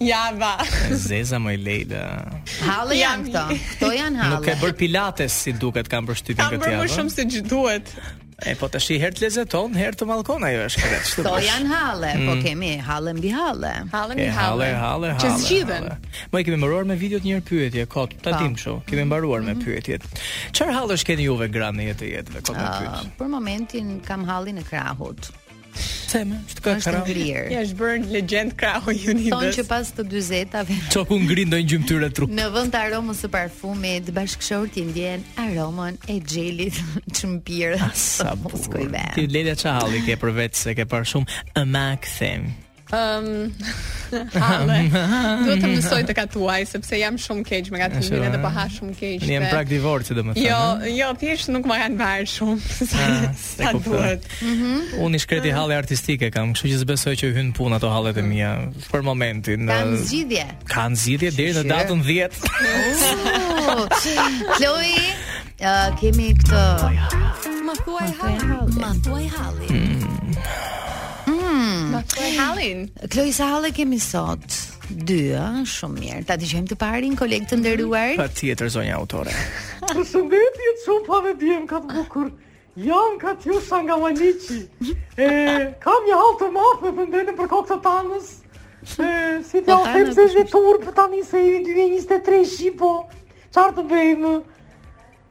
Ja ba. E zeza moj Leila. Halle janë këto. Këto janë halle. Nuk ke bërë pilates si duket kam përshtypjen këtë javë. Kam bërë më shumë se ç'duhet. E po tash i herë të lezeton, herë të mallkon ajo është këtë çfarë. Këto janë halle, po mm. po kemi halle mbi halle. Halle mbi halle. Halle, halle, halle. Që zgjidhen. Më i kemi mbaruar me videot një pyetje kot, ta po. dim kështu. Kemi mbaruar me mhm. pyetjet. Çfarë hallesh keni juve gra në jetë të jetëve kot me ah, pyet? Për momentin kam hallin e krahut. Pse më? Ç'të ka krahu? Është ngrirë. Ja është bërë legjendë krahu i Unidës. Thonë që pas të 40-tave. Çoku ngri ndonjë gjymtyrë trupi. Në vend të aromës së parfumit, bashkëshorti ndjen aromën e xhelit çmpirës. Sa bukur. Ti Leila ç'hall ke për vete se ke parë shumë Maxim. Ëm Halle Do të mësoj të gatuaj Sepse jam shumë keq me gatimin Edhe po ha shumë keq Ne jam prag divorci domethënë Jo, jo, thjesht nuk më kanë varë shumë Sa, ah, sa duhet mhm. Unë i shkreti halle artistike kam Kështu që s'besoj që hyjnë në punë ato hallet e mia Për momentin Kanë zgjidhje Kanë zgjidhje deri në datën 10 Kloj uh, kemi këtë Ma thuaj hallin Ma thuaj hallin mm. mm. Ma thuaj hallin Kloj sa halle kemi sot Dy, a, shumë mirë Ta dëgjojmë të parin, kolegë të nderuar Patjetër zonja autore Përshëndetje, shumë pa me djemë ka të bukur Jam Katjusha nga Maliqi, e, kam një hall të madh me perëndinë për kokë të tanës, e, si të po, them se dhe turp tani se vit 2023 shi po, çfarë të bëjmë,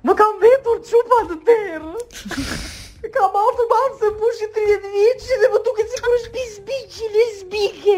më ka mbetur çupa te dera, e kam hall të madh se mbushi 30 vjeçe dhe më duket sikur shpi zbiqë, lesbike,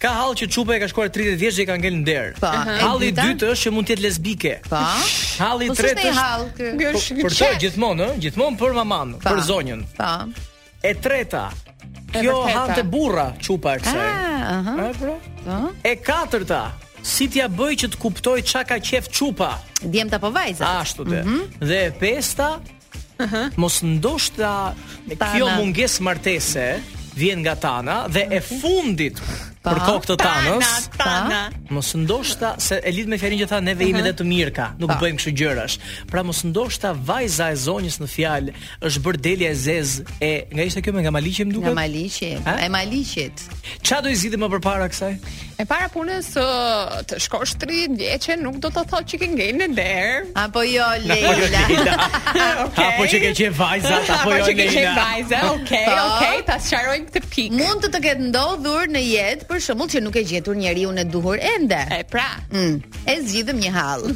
Ka hall që çupa e ka shkuar 30 vjeç dhe i ka ngel në derë. Po, e Halli i dyta? dytë është që mund të jetë lesbike. Po. Halli i Po s'është tretë ndonjë është hall ky. Ky për, është për qef. gjithmonë, ë, gjithmonë për maman, Pa. për zonjën. Po. E treta. Kjo vërteta. hante burra çupa e kësaj. Ah, aha. A, pra? Po. E katërta. Si t'ja bëj që të kuptoj çka ka qef çupa? Djemtë apo vajza? Ashtu de. Dhe e pesta, Aha. Mos ndoshta kjo mungesë martese vjen nga Tana dhe e fundit për kokë të Tanës. Tana, Mos ndoshta se e lidh me fjalën që tha neve jemi dhe të mirë ka, nuk bëjmë kështu gjërash. Pra mos ndoshta vajza e zonjës në fjalë është bërë delja e zezë e nga ishte kjo me nga Maliqi më duket. Nga Maliqi, e Maliqit. Ça do i zgjidhim më përpara kësaj? E para punës se të shkosh 30 vjeçe nuk do të thotë që ke ngel në derë. Apo jo Leila. okay. Apo që ke qejf vajzat, apo, apo jo që ke qejf vajzat. Okej, po. okej, ta sqarojmë këtë pikë. Mund të të ketë ndodhur në jetë për shembull që nuk ke gjetur njeriun e duhur ende. E pra. Mm. E zgjidhëm një hall.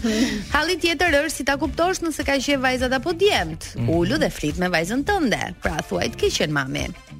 Halli tjetër është si ta kuptosh nëse ka qejf vajzat apo djemt. Mm. Ulu dhe flit me vajzën tënde. Pra thuaji të keqen mami.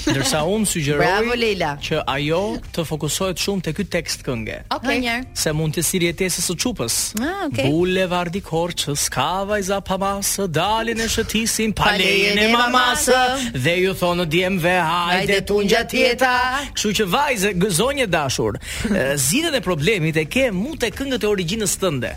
Ndërsa unë sugjeroj që ajo të fokusohet shumë te ky tekst kënge. Okej. Okay. Se mund të stili i jetesës së çupës. Ah, okay. Bulevardi i Korçës, ka vajza pa masë, dalin e shëtisin pa lejen e mamasë dhe ju thonë djemve hajde t'u ngjat jeta. Kështu që vajzë, zonjë e dashur. Zgjidhjen e problemit e ke mu te këngët e origjinës tënde.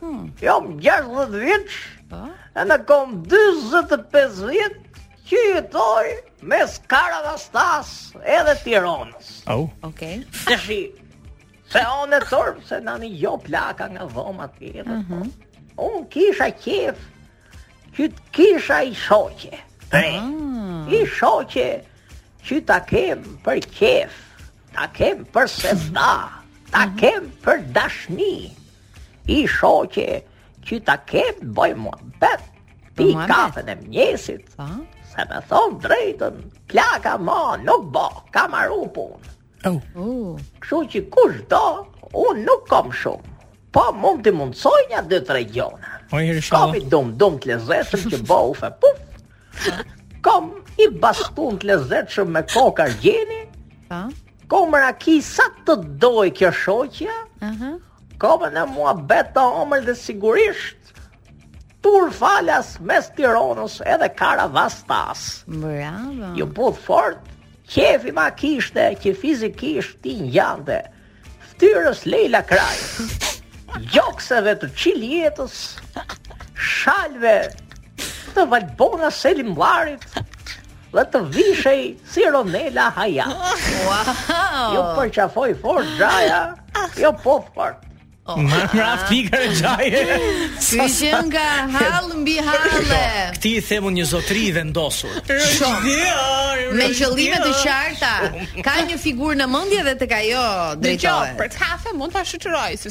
Hmm. Jam 60 vjeç. Po. Ene kom 45 vjet që jetoj mes Karavastasë edhe Tironës. Au. Oh. Okej. Okay. Shi, se onë të tërë, se na nigjo plaka nga dhoma tjetër. Uh mhm. -huh. Unë kisha qejf, që të kisha i shoqe. Pre, uh ah. -huh. i shoqe që ta kem për qejf, ta kem për sevda, ta mhm. kem për dashni. I shoqe që ta kem boj muhabet Pi kafen e mjesit pa? Po. Se me thonë drejtën Plaka ma nuk bo Ka maru pun oh. oh. Kshu që kush do Unë nuk kom shumë Po mund t'i mundësoj nja dy tre gjona Kom i dum dum të lezetshëm që bo ufe puf Kom i bastun të lezetshëm me kokë argjeni Pa? Po. Kom raki sa të dojë kjo shoqja? Aha. Kom ene muhabet të omël dhe sigurisht Tur falas mes Tironës edhe Karavastasë Bravo Ju puth fort Qejfi ma kishte që fizikisht t'i ngjante Ftyrës Leila Kraja Gjokseve të Çiljetës Shalëve Të Valbona Selimllarit dhe të vishej si Ronela Haja. Wow! Ju përqafoj fort, xhaja, ju puth fort. Oh, më më aftë fikër e xhajës Ky qenka hall mbi hall Këtij i themi një zotëri i vendosur Shumë Me qëllime të qarta Ka një figurë në mendje dhe tek ajo drejtohet Në kjo, për kafe mund ta shoqëroj Se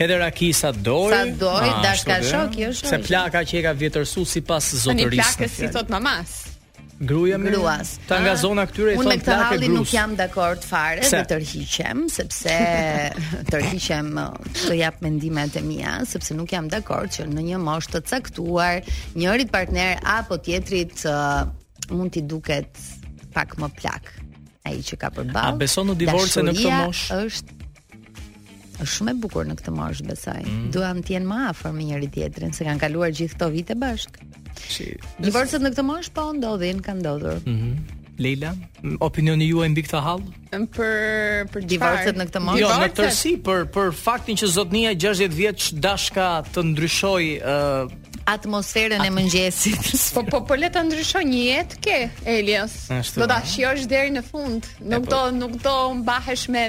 Edhe raki sa do. Sa do, ah, dashka shok, jo shok. Se plaka që e ka vjetërsu sipas zotërisë. Një plakë s'i thotë mamas. Gruja me gruas. Ta nga ah, zona këtyre i thonë plakë gruas. Unë me këtë hall nuk jam dakord fare se tërhiqem sepse tërhiqem të jap mendimet e mia sepse nuk jam dakord që në një moshë të caktuar njërit partner apo tjetrit uh, mund t'i duket pak më plak ai që ka përballë. A beson në divorce në këtë moshë? Është Është shumë e bukur në këtë moshë besoj. Mm. Duan të jenë më afër me njëri tjetrin, se kanë kaluar gjithë këto vite bashkë. Si. Divorcet në këtë moshë po ndodhin, kanë ndodhur. Mhm. Mm Leila, opinioni juaj mbi këtë hall? Për për divorcet në këtë moshë. Jo, në tërësi për për faktin që zotnia 60 vjeç dashka të ndryshojë uh, atmosferën e mëngjesit. Po po po le ta ndryshojë, një jetë ke Elios. Do ta shijosh deri në fund. Nuk po. do nuk do mbahesh me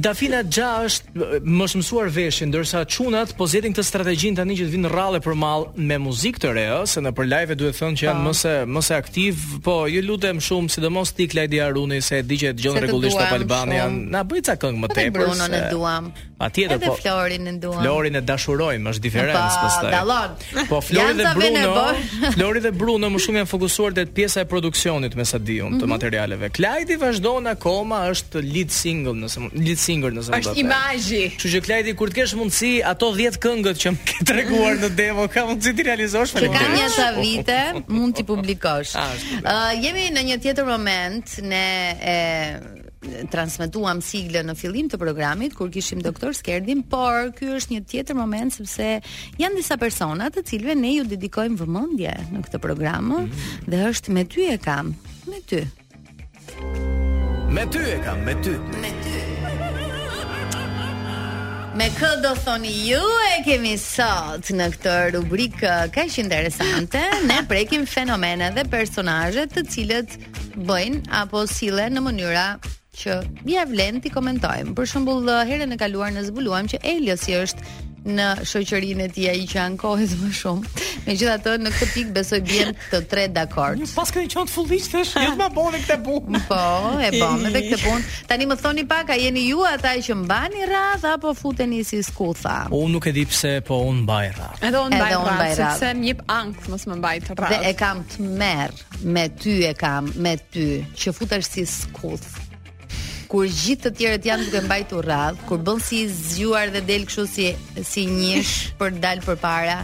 Dafina xha është më është mësuar veshin, ndërsa çunat po zgjedhin këtë strategjinë tani që të vinë rrallë për mall me muzikë të re, ëh, se nëpër live duhet thënë që janë po. më se më se aktiv, po ju lutem shumë, sidomos ti Klajdi Aruni se e di që e dëgjon rregullisht Top Albania, na bëj ca këngë më tepër. Brunon e duam. Patjetër po. Edhe Florin e duam. Florin e dashurojmë, është diferencë po, pastaj. Po, dallon. Po Flori dhe Bruno, Flori dhe Bruno më shumë janë fokusuar te pjesa e produksionit me sa di unë të mm -hmm. materialeve. Klajdi vazhdon akoma është lead single nëse lead singer nëse do të. Është imazhi. Kështu që Klajdi kur të kesh mundësi ato 10 këngët që më ke treguar në demo, ka mundësi t'i realizosh më. Ka nja sa vite mund t'i publikosh. Ë uh, jemi në një tjetër moment ne e transmetuam siglën në fillim të programit kur kishim doktor Skerdin, por ky është një tjetër moment sepse janë disa persona të cilëve ne u dedikojmë vëmendje në këtë program mm -hmm. dhe është me ty e kam, me ty. Me ty e kam, me ty. Me ty. Me kë do thoni ju e kemi sot në këtë rubrikë kaq interesante, ne prekim fenomene dhe personazhe të cilët bëjnë apo sillen në mënyra që ia vlen t'i komentojmë. Për shembull, herën e kaluar ne zbuluam që Eliosi është në shoqërinë e tij ai që ankohet më shumë. Megjithatë në këtë pikë besoj biem të tre dakord. Ju paska një qoftë fulliç tash, ju më bëni këtë punë. Po, e bën edhe këtë punë. Tani më thoni pak, a jeni ju ata që mbani radhë apo futeni si skutha? Unë nuk e di pse, po unë mbaj radhë. Edhe unë mbaj radhë, sepse më jep ankth mos me mbajt radhë. Dhe e kam tmerr. Me ty e kam, me ty, që futesh si skuth. Kur gjithë të tjerët janë duke mbajtur radhë, kur bën si i zgjuar dhe del kështu si si njësh për të dalë përpara,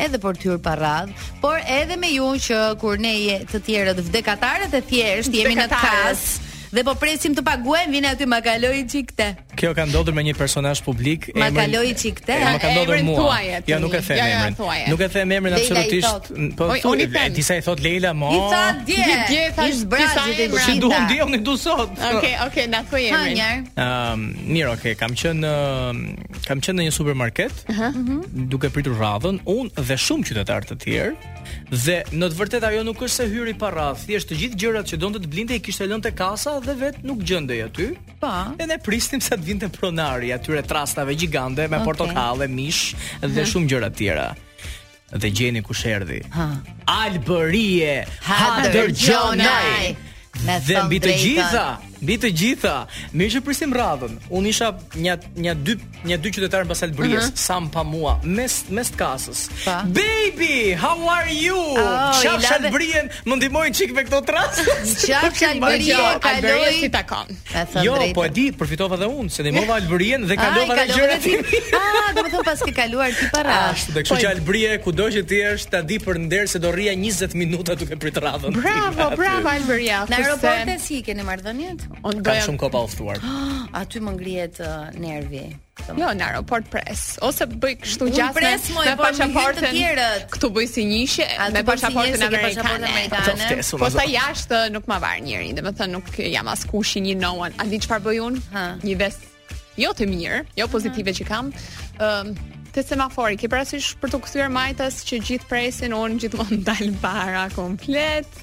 edhe për të hyrë pa radhë, por edhe me ju që kur ne je, të tjerët vdekatarët e thjeshtë jemi në Vdekatarët. kasë, Dhe po presim të paguajmë, vjen aty ma kaloi çikte. Kjo ka ndodhur me një personazh publik, emri. Ma kaloi çikte. Ma ka ndodhur mua. Ja nuk e them emrin. Nuk e them emrin absolutisht. Po unë e di sa i thot Leila mo. I tha dje. Ti dje tha ish brazit e gjitha. Si duam dje unë du sot. Okej, okej, na thuaj emrin. Ëm, mirë, okej, kam qenë, kam qenë në një supermarket. Ëh. Mhm. Duke pritur radhën, unë dhe shumë qytetarë të tjerë. Dhe në të vërtetë ajo nuk është se hyri pa radhë, thjesht të gjithë gjërat që donte të blinte i kishte lënë te kasa dhe vetë nuk gjendej aty. Po. Dhe ne prisnim sa të vinte pronari i atyre trastave gjigante me okay. portokalle, mish dhe shumë gjëra të tjera. Dhe gjeni kush erdhi. Ha. Albërie Hadërgjonaj. Me dhe mbi të gjitha, mbi të gjitha, mirë që prisim radhën. Unë isha një nja dy nja dy qytetarë mbas Albëries, uh -huh. sa më pa mua, mes mes të kasës. Pa. Baby, how are you? Oh, Çaf lave... Albërien, më ndihmo një çik me këto trasta. Çaf Albërien, kaloi si takon. Ka thënë jo, drejtë. po e di, përfitova dhe unë, se ndihmova Albërien dhe kalova edhe gjërat. Ah, domethënë pas ke kaluar ti para. Ashtu, dhe kështu po që Albëria kudo që të jesh, ta di për nder se do rrija 20 minuta duke prit radhën. Bravo, bravo Albëria. Në aeroporte si keni marrëdhëniet? Unë doja shumë kohë pa udhëtuar. Ah, aty më ngrihet uh, nervi. Jo, në aeroport pres. Ose bëj kështu gjasme. Unë pres me po më hyjnë të tjerët. Këtu bëj si njëshi me pasaportën amerikane. amerikane. Kurse jashtë nuk ma var njeri, domethënë nuk jam askushi një no one. A di çfarë bëj unë? Një ves jo të mirë, jo pozitive që kam. Um, te semafori, ke parasysh për të kthyer majtas që të gjithë presin, unë gjithmonë dal para komplet.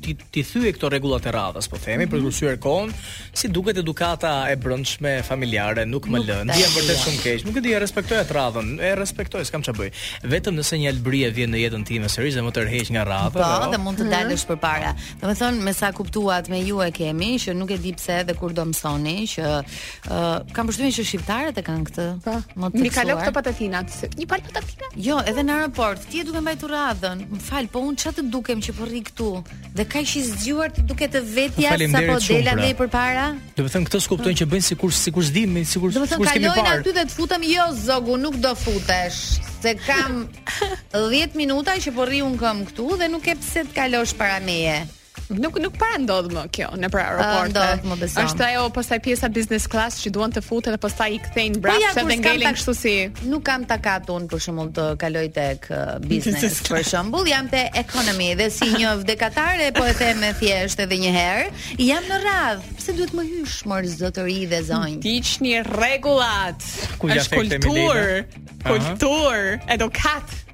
ti ti thyeja këto rregulla të radhës, po themi mm -hmm. për të mhm. kursyer kohën, si duket edukata e brendshme familjare nuk më lën. Ndihem vërtet shumë keq. Nuk e di, e respektoj atë radhën, e respektoj, s'kam çfarë bëj. Vetëm nëse një Albërie vjen në jetën time sërish më tërheq nga radha. Po, dhe, dhe mund të dalësh mhm. përpara. Domethënë, me sa kuptuat me ju e kemi që nuk e di pse dhe kur do mësoni që Uh, kam përshtypjen që shqiptarët e kanë këtë. Po. Më të. Mi kalo këto patatinat. Një palë patatina? Jo, edhe në aeroport. Ti je duke mbajtur radhën. Më fal, po unë çfarë të dukem që po rri këtu. Dhe kaq i zgjuar të duket ty vetja sa po del pra. ndej përpara. Domethënë këta s'kuptojnë që bëjnë sikur sikur s'dimë, sikur sikur s'kemi parë. Domethënë kalojnë aty dhe të futem jo zogu, nuk do futesh. Se kam 10 minuta që po rri unë këtu dhe nuk ke pse të kalosh para meje. Nuk nuk para ndodh më kjo nëpër aeroport. Ndodh më beso. Është ajo pastaj pjesa business class që duan të futen dhe pastaj i kthejnë mbrapa se dhe ngelen kështu si. Nuk kam takat unë për shembull të kaloj tek uh, business. për shembull jam te economy dhe si një vdekatare po e them më thjesht edhe një herë, jam në radhë. Pse duhet të më hysh mor zotëri dhe zonjë? Ndiqni rregullat. Është kulturë, kulturë, edukatë.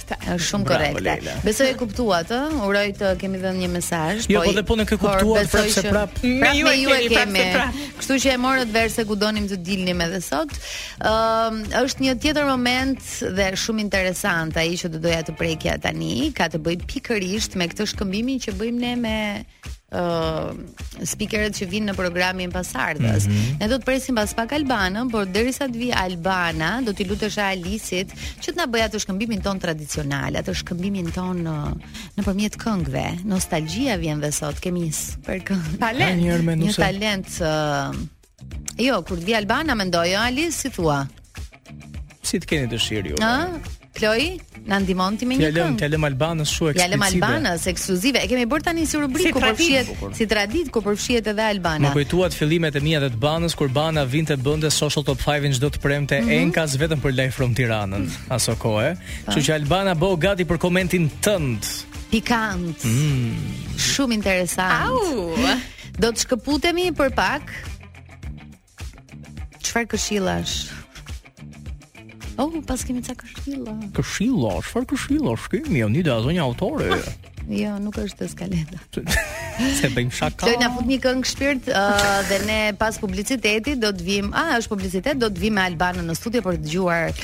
Është shumë korrekte. Besoj e kuptuat, ë? Uroj të kemi dhënë një mesazh. Jo, po, po dhe punë ke kuptuar prapë se prap. Me ju e kemi prapë se prap. Kështu që e morët vesh se ku donim të dilnim edhe sot. Ëm, është një tjetër moment dhe shumë interesant ai që do doja të prekja tani, ka të bëjë pikërisht me këtë shkëmbimin që bëjmë ne me uh, speakerët që vijnë në programin pasardhës. Mm-hmm. Ne do të presim pas pak Albanën, por derisa të vijë Albana, do t'i lutesh Alisit që të na bëjë atë shkëmbimin tonë tradicional, atë shkëmbimin tonë nëpërmjet këngëve. Nostalgjia vjen dhe sot kemi një super këngë. Talent, një, një talent uh, Jo, kur të vijë Albana mendoj, ëh, Alis, si thua? Si të keni dëshirë ju? Ëh? Kloi, na ndihmon ti me një këngë. Ia lëmë Albanës shumë ekskluzive. Ia lëmë Albanës ekskluzive. E kemi bërë tani si rubrikë ku përfshihet si traditë ku përfshihet edhe Albana. Më kujtuat fillimet e mia dhe të Banës kur Bana vinte bënte social top 5 çdo të premte mm-hmm, enkas vetëm për live from Tiranën. Aso kohë. Po. Kështu që Albana bëhu gati për komentin tënd. Pikant. Mm. Shumë interesant. Au. Do të shkëputemi për pak. Çfarë këshillash? Oh, pas kemi ca këshilla. Këshilla, çfarë këshilla? S'kemi, unë do të zonja autore. Jo, nuk është te skaleta. Se bëjmë shaka. Kloi, na fut një këngë shpirt uh, dhe ne pas publicitetit do të vijmë, a është publicitet, do të vijmë me Albanën në studio për të dëgjuar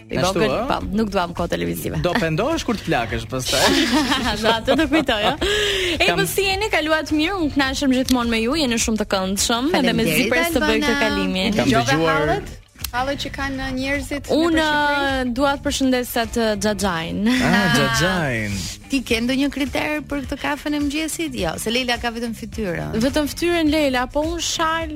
I Ashtu, vogël, po, nuk duam kohë televizive. Do pendohesh kur të plakësh pastaj. Do ta kujtoj, ë. E Kam... po si jeni, kaluat mirë, unë kënaqem gjithmonë me ju, jeni shumë të këndshëm dhe mezi pres të bëj këtë kalimin. Kam dëgjuar halle që kanë njerëzit në Unë uh, dua të përshëndes atë uh, Xhaxhain. Ah, Xhaxhain. Ti ke ndonjë kriter për këtë kafen e mëngjesit? Jo, se Leila ka vetëm fytyrën. Vetëm fytyrën Leila, po unë shal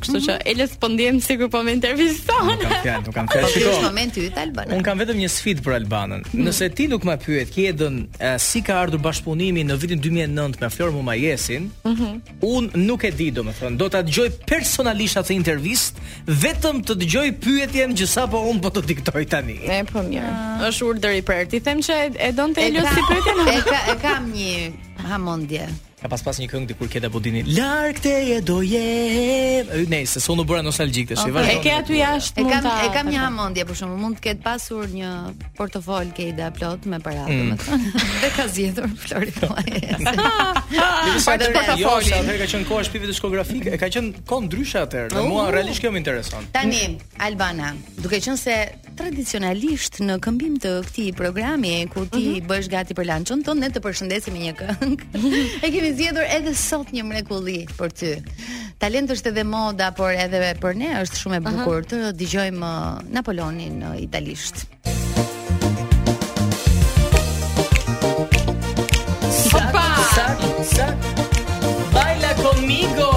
Kështu që mhm. Elës po ndihem sikur po më interviston. Nuk kam fjalë, nuk kam fjalë. Shikoj. Është momenti yt Albana. Unë kam vetëm një sfidë për Albanën. Mhm. Nëse ti nuk më pyet Kejdën si ka ardhur bashkëpunimi në vitin 2009 me Flor Mumajesin, mhm. unë nuk e di domethënë, do ta dëgjoj personalisht atë intervistë, vetëm të dëgjoj pyetjen që sapo unë po të diktoj tani. E po mirë. Ah. Është urdhër i prerë. T'i them që e donte Elës si pyetjen. E ka e kam një hamondje. Ka pas pas një këngë dikur Kejda Budini. Larg teje do jem. Nëse s'u në bëra nostalgjik tash, okay. vazhdo. E ke aty jashtë mund ta. E kam një hamendje për shkakun, mund të ketë pasur një portofol Kejda plot me para, mm. domethënë. Dhe ka zgjedhur Flori Mumajes. Ju sa të portofoli. Jo, sa herë ka qenë koha shpive diskografike, e ka qenë koha ndryshe atëherë. Dhe mua realisht kjo më intereson. Tani Albana, duke qenë se Tradicionalisht në këmbim të këtij programi ku ti mhm. bëhesh gati për lançon tonë ne të përshëndesim me një këngë. e kemi zgjedhur edhe sot një mrekulli për ty. Talent është edhe moda, por edhe për ne është shumë e bukur të dëgjojmë uh, Napoleonin në uh, italisht. Sapa, sapa, sapa. Baila conmigo.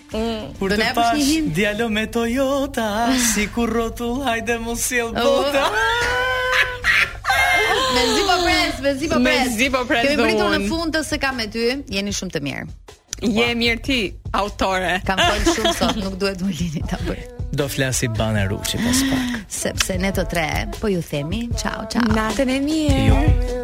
Kur të pash djalo me Toyota, sikur rrotull, hajde m'u sjell oh. bota. Mezi po pres, mezi po pres. Mezi po pres. Kemi pritur në fund të së kam me ty. Jeni shumë të mirë. Je mirë ti, autore. Kam fol shumë sot, nuk duhet të më lini ta bëj. Do flasi Bane Ruçi pas pak. Sepse ne të tre po ju themi ciao ciao. Natën e mirë. Jo.